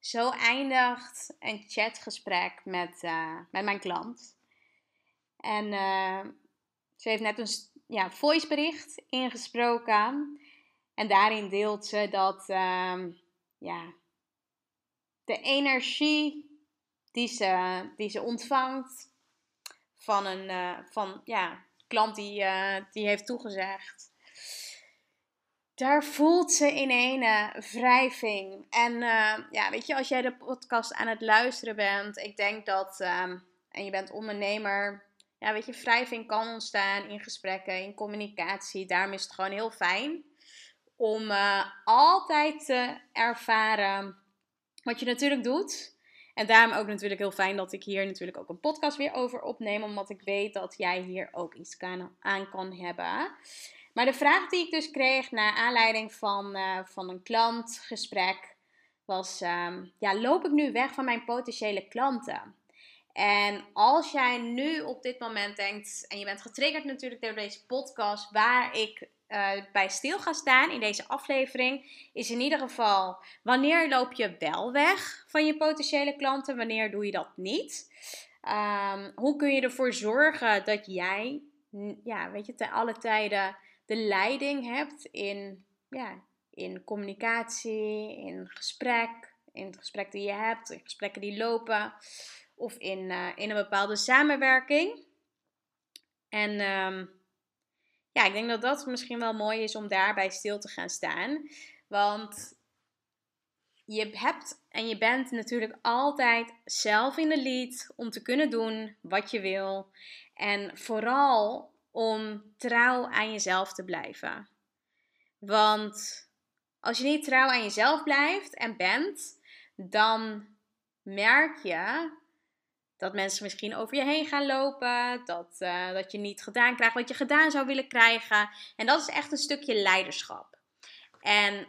Zo eindigt een chatgesprek met, uh, met mijn klant. En uh, ze heeft net een ja, voicebericht ingesproken. En daarin deelt ze dat uh, ja, de energie die ze, die ze ontvangt van een van, ja, klant die, die heeft toegezegd daar voelt ze in een wrijving. En uh, ja, weet je, als jij de podcast aan het luisteren bent, ik denk dat, uh, en je bent ondernemer, ja, weet je, wrijving kan ontstaan in gesprekken, in communicatie. Daarom is het gewoon heel fijn om uh, altijd te ervaren wat je natuurlijk doet. En daarom ook natuurlijk heel fijn dat ik hier natuurlijk ook een podcast weer over opneem, omdat ik weet dat jij hier ook iets aan kan hebben. Maar de vraag die ik dus kreeg naar aanleiding van, uh, van een klantgesprek was: um, ja, loop ik nu weg van mijn potentiële klanten? En als jij nu op dit moment denkt, en je bent getriggerd natuurlijk door deze podcast, waar ik uh, bij stil ga staan in deze aflevering, is in ieder geval wanneer loop je wel weg van je potentiële klanten, wanneer doe je dat niet? Um, hoe kun je ervoor zorgen dat jij, ja, weet je, te alle tijden de leiding hebt in, ja, in communicatie, in gesprek, in het gesprek die je hebt, in gesprekken die lopen of in, uh, in een bepaalde samenwerking. En um, ja, ik denk dat dat misschien wel mooi is om daarbij stil te gaan staan. Want je hebt en je bent natuurlijk altijd zelf in de lead om te kunnen doen wat je wil. En vooral om trouw aan jezelf te blijven. Want als je niet trouw aan jezelf blijft en bent, dan merk je dat mensen misschien over je heen gaan lopen, dat, uh, dat je niet gedaan krijgt wat je gedaan zou willen krijgen. En dat is echt een stukje leiderschap. En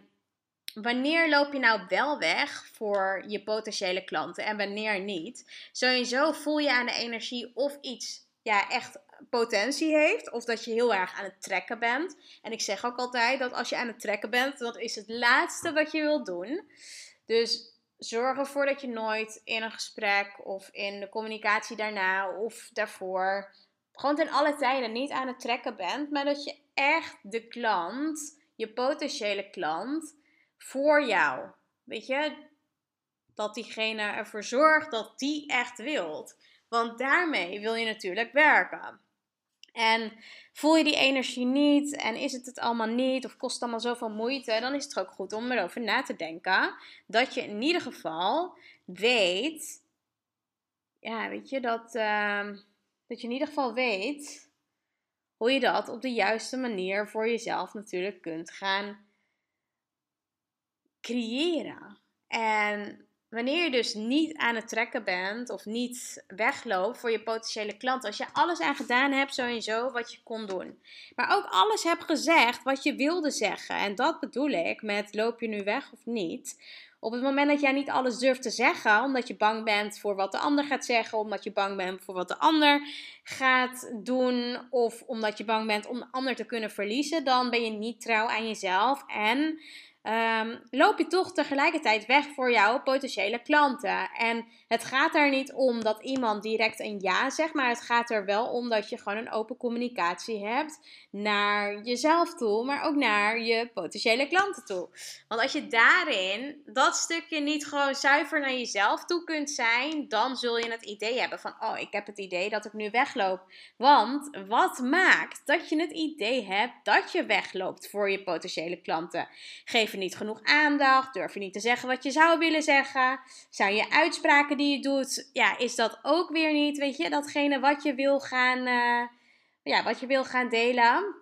wanneer loop je nou wel weg voor je potentiële klanten en wanneer niet? Sowieso voel je aan de energie of iets ja, echt potentie heeft. Of dat je heel erg aan het trekken bent. En ik zeg ook altijd dat als je aan het trekken bent, dat is het laatste wat je wilt doen. Dus zorg ervoor dat je nooit in een gesprek of in de communicatie daarna of daarvoor, gewoon ten alle tijden niet aan het trekken bent. Maar dat je echt de klant, je potentiële klant, voor jou. Weet je, dat diegene ervoor zorgt dat die echt wilt. Want daarmee wil je natuurlijk werken. En voel je die energie niet en is het het allemaal niet of kost het allemaal zoveel moeite, dan is het ook goed om erover na te denken. Dat je in ieder geval weet, ja, weet je, dat, uh, dat je in ieder geval weet hoe je dat op de juiste manier voor jezelf natuurlijk kunt gaan creëren. En wanneer je dus niet aan het trekken bent of niet wegloopt voor je potentiële klant, als je alles aan gedaan hebt, sowieso wat je kon doen, maar ook alles hebt gezegd wat je wilde zeggen, en dat bedoel ik met loop je nu weg of niet. Op het moment dat jij niet alles durft te zeggen, omdat je bang bent voor wat de ander gaat zeggen, omdat je bang bent voor wat de ander gaat doen, of omdat je bang bent om de ander te kunnen verliezen, dan ben je niet trouw aan jezelf en um, loop je toch tegelijkertijd weg voor jouw potentiële klanten. En het gaat er niet om dat iemand direct een ja zegt, maar het gaat er wel om dat je gewoon een open communicatie hebt naar jezelf toe, maar ook naar je potentiële klanten toe. Want als je daarin dat stukje niet gewoon zuiver naar jezelf toe kunt zijn, dan zul je het idee hebben van: oh, ik heb het idee dat ik nu wegloop. Want wat maakt dat je het idee hebt dat je wegloopt voor je potentiële klanten? Geef je niet genoeg aandacht, durf je niet te zeggen wat je zou willen zeggen, zijn je uitspraken die je doet, ja, is dat ook weer niet, weet je, datgene wat je wil gaan, uh, ja, wat je wil gaan delen.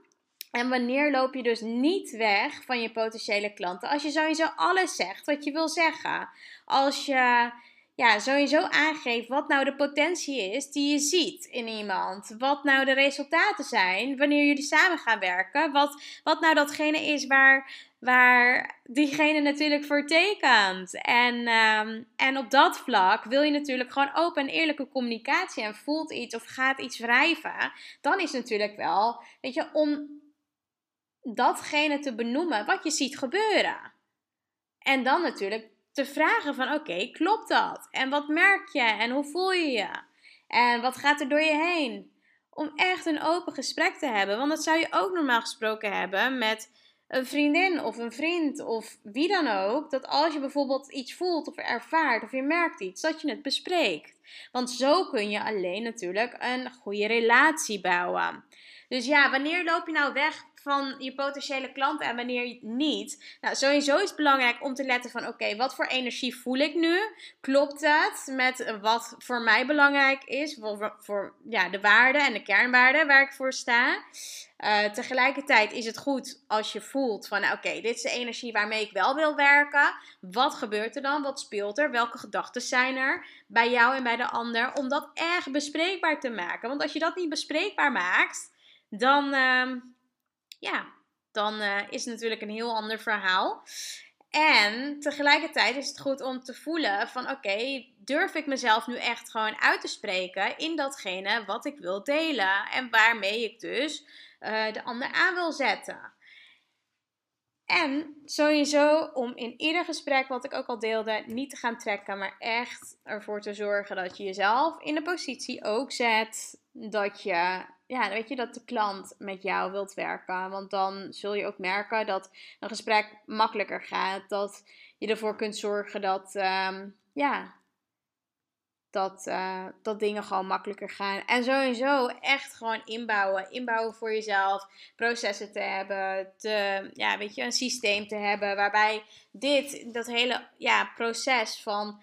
En wanneer loop je dus niet weg van je potentiële klanten? Als je sowieso alles zegt wat je wil zeggen. Als je ja, sowieso aangeeft wat nou de potentie is die je ziet in iemand. Wat nou de resultaten zijn wanneer jullie samen gaan werken. Wat, wat nou datgene is waar, waar diegene natuurlijk voor tekent. En, ehm, en op dat vlak wil je natuurlijk gewoon open en eerlijke communicatie. En voelt iets of gaat iets wrijven. Dan is natuurlijk wel, weet je, om datgene te benoemen wat je ziet gebeuren. En dan natuurlijk te vragen van oké, klopt dat? En wat merk je? En hoe voel je je? En wat gaat er door je heen? Om echt een open gesprek te hebben. Want dat zou je ook normaal gesproken hebben met een vriendin of een vriend of wie dan ook. Dat als je bijvoorbeeld iets voelt of ervaart of je merkt iets, dat je het bespreekt. Want zo kun je alleen natuurlijk een goede relatie bouwen. Dus ja, wanneer loop je nou weg van je potentiële klanten en wanneer niet. Nou, sowieso is het belangrijk om te letten van oké, wat voor energie voel ik nu? Klopt het met wat voor mij belangrijk is? Voor, voor ja, de waarden en de kernwaarden waar ik voor sta. Uh, tegelijkertijd is het goed als je voelt van nou, oké, dit is de energie waarmee ik wel wil werken. Wat gebeurt er dan? Wat speelt er? Welke gedachten zijn er bij jou en bij de ander? Om dat echt bespreekbaar te maken. Want als je dat niet bespreekbaar maakt, dan, uh, ja, dan uh, is het natuurlijk een heel ander verhaal. En tegelijkertijd is het goed om te voelen van oké, durf ik mezelf nu echt gewoon uit te spreken in datgene wat ik wil delen en waarmee ik dus uh, de ander aan wil zetten. En sowieso om in ieder gesprek, wat ik ook al deelde, niet te gaan trekken, maar echt ervoor te zorgen dat je jezelf in de positie ook zet dat je ja, weet je, dat de klant met jou wilt werken. Want dan zul je ook merken dat een gesprek makkelijker gaat. Dat je ervoor kunt zorgen dat, um, ja, dat, uh, dat dingen gewoon makkelijker gaan. En sowieso echt gewoon inbouwen. Inbouwen voor jezelf. Processen te hebben. Te, ja, weet je, een systeem te hebben. Waarbij dit, dat hele ja, proces van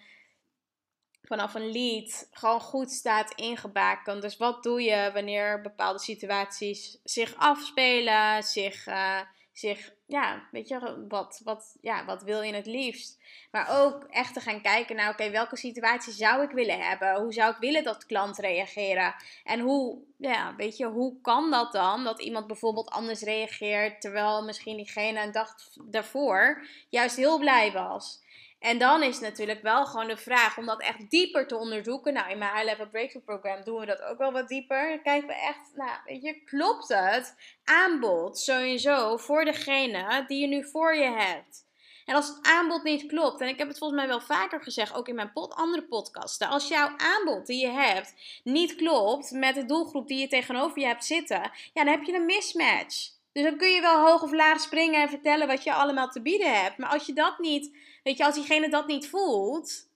vanaf een lead gewoon goed staat ingebakend. Dus wat doe je wanneer bepaalde situaties zich afspelen, zich, uh, zich ja, weet je, wat, wat, ja, wat wil je het liefst? Maar ook echt te gaan kijken naar, oké, welke situatie zou ik willen hebben? Hoe zou ik willen dat klant reageren? En hoe, ja, weet je, hoe kan dat dan? Dat iemand bijvoorbeeld anders reageert, terwijl misschien diegene een dag daarvoor juist heel blij was. En dan is natuurlijk wel gewoon de vraag om dat echt dieper te onderzoeken. Nou, in mijn High Level Breakthrough Program doen we dat ook wel wat dieper. Dan kijken we echt, nou, weet je, klopt het aanbod sowieso voor degene die je nu voor je hebt? En als het aanbod niet klopt, en ik heb het volgens mij wel vaker gezegd, ook in mijn pod, andere podcasten. Als jouw aanbod die je hebt niet klopt met de doelgroep die je tegenover je hebt zitten, ja, dan heb je een mismatch. Dus dan kun je wel hoog of laag springen en vertellen wat je allemaal te bieden hebt. Maar als je dat niet Weet je, als diegene dat niet voelt,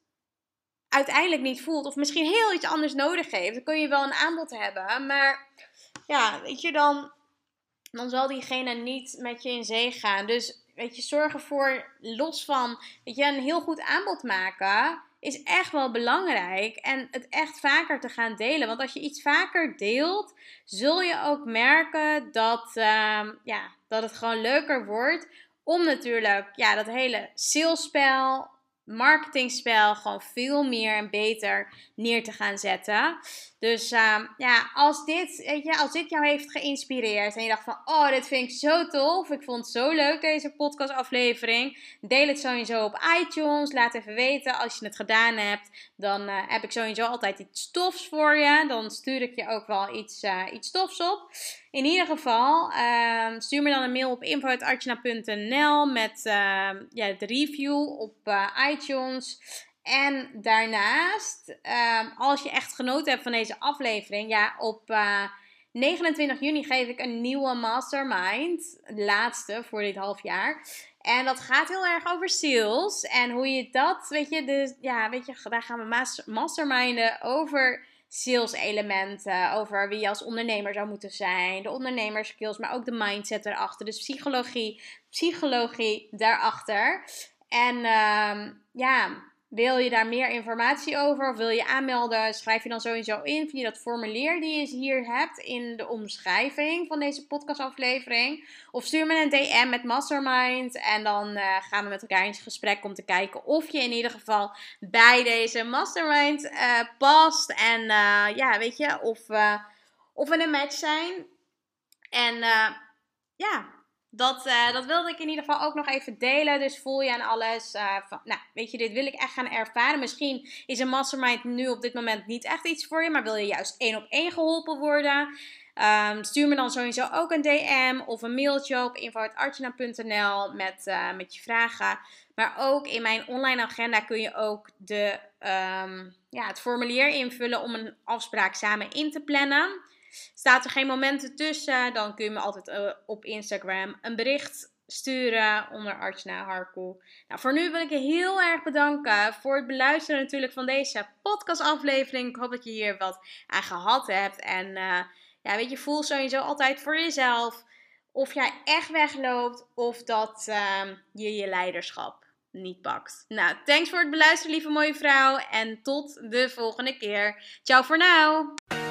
uiteindelijk niet voelt, of misschien heel iets anders nodig heeft, dan kun je wel een aanbod hebben. Maar ja, weet je, dan, dan zal diegene niet met je in zee gaan. Dus weet je, zorg ervoor, los van, weet je, een heel goed aanbod maken is echt wel belangrijk. En het echt vaker te gaan delen. Want als je iets vaker deelt, zul je ook merken dat, uh, ja, dat het gewoon leuker wordt om natuurlijk ja, dat hele salespel, marketingspel gewoon veel meer en beter neer te gaan zetten. Dus uh, ja, als dit, weet je, als dit jou heeft geïnspireerd en je dacht van, oh, dit vind ik zo tof, ik vond het zo leuk deze podcastaflevering, deel het sowieso op iTunes, laat even weten als je het gedaan hebt, dan uh, heb ik sowieso altijd iets tofs voor je, dan stuur ik je ook wel iets, uh, iets tofs op. In ieder geval, ehm, stuur me dan een mail op info.artjana.nl met ehm, ja, de review op uh, iTunes. En daarnaast, ehm, als je echt genoten hebt van deze aflevering, ja, op 29 eh, juni geef ik een nieuwe mastermind, laatste voor dit half jaar. En dat gaat heel erg over sales en hoe je dat, weet je, dus ja, weet je, daar gaan we masterminden over sales elementen, over wie je als ondernemer zou moeten zijn, de ondernemerskills, maar ook de mindset erachter, dus psychologie, psychologie daarachter. En um, ja, wil je daar meer informatie over of wil je aanmelden? Schrijf je dan sowieso in via dat formulier die je hier hebt in de omschrijving van deze podcastaflevering. Of stuur me een DM met Mastermind en dan uh, gaan we met elkaar in gesprek om te kijken of je in ieder geval bij deze Mastermind uh, past. En uh, ja, weet je, of, of we een match zijn. En ja, dat, uh, dat wilde ik in ieder geval ook nog even delen. Dus voel je aan alles. Van, nou, weet je, dit wil ik echt gaan ervaren. Misschien is een mastermind nu op dit moment niet echt iets voor je. Maar wil je juist één op één geholpen worden? Um, stuur me dan sowieso ook een DM of een mailtje op info.artjana.nl met, uh, met je vragen. Maar ook in mijn online agenda kun je ook de, um, ja, het formulier invullen om een afspraak samen in te plannen. Staat er geen momenten tussen, dan kun je me altijd uh, op Instagram een bericht sturen onder Archna Harkoe. Nou, voor nu wil ik je heel erg bedanken voor het beluisteren natuurlijk van deze podcastaflevering. Ik hoop dat je hier wat aan gehad hebt. En uh, ja, weet je, voel sowieso altijd voor jezelf of jij echt wegloopt of dat uh, je je leiderschap niet pakt. Nou, thanks voor het beluisteren, lieve mooie vrouw. En tot de volgende keer. Ciao voor nu.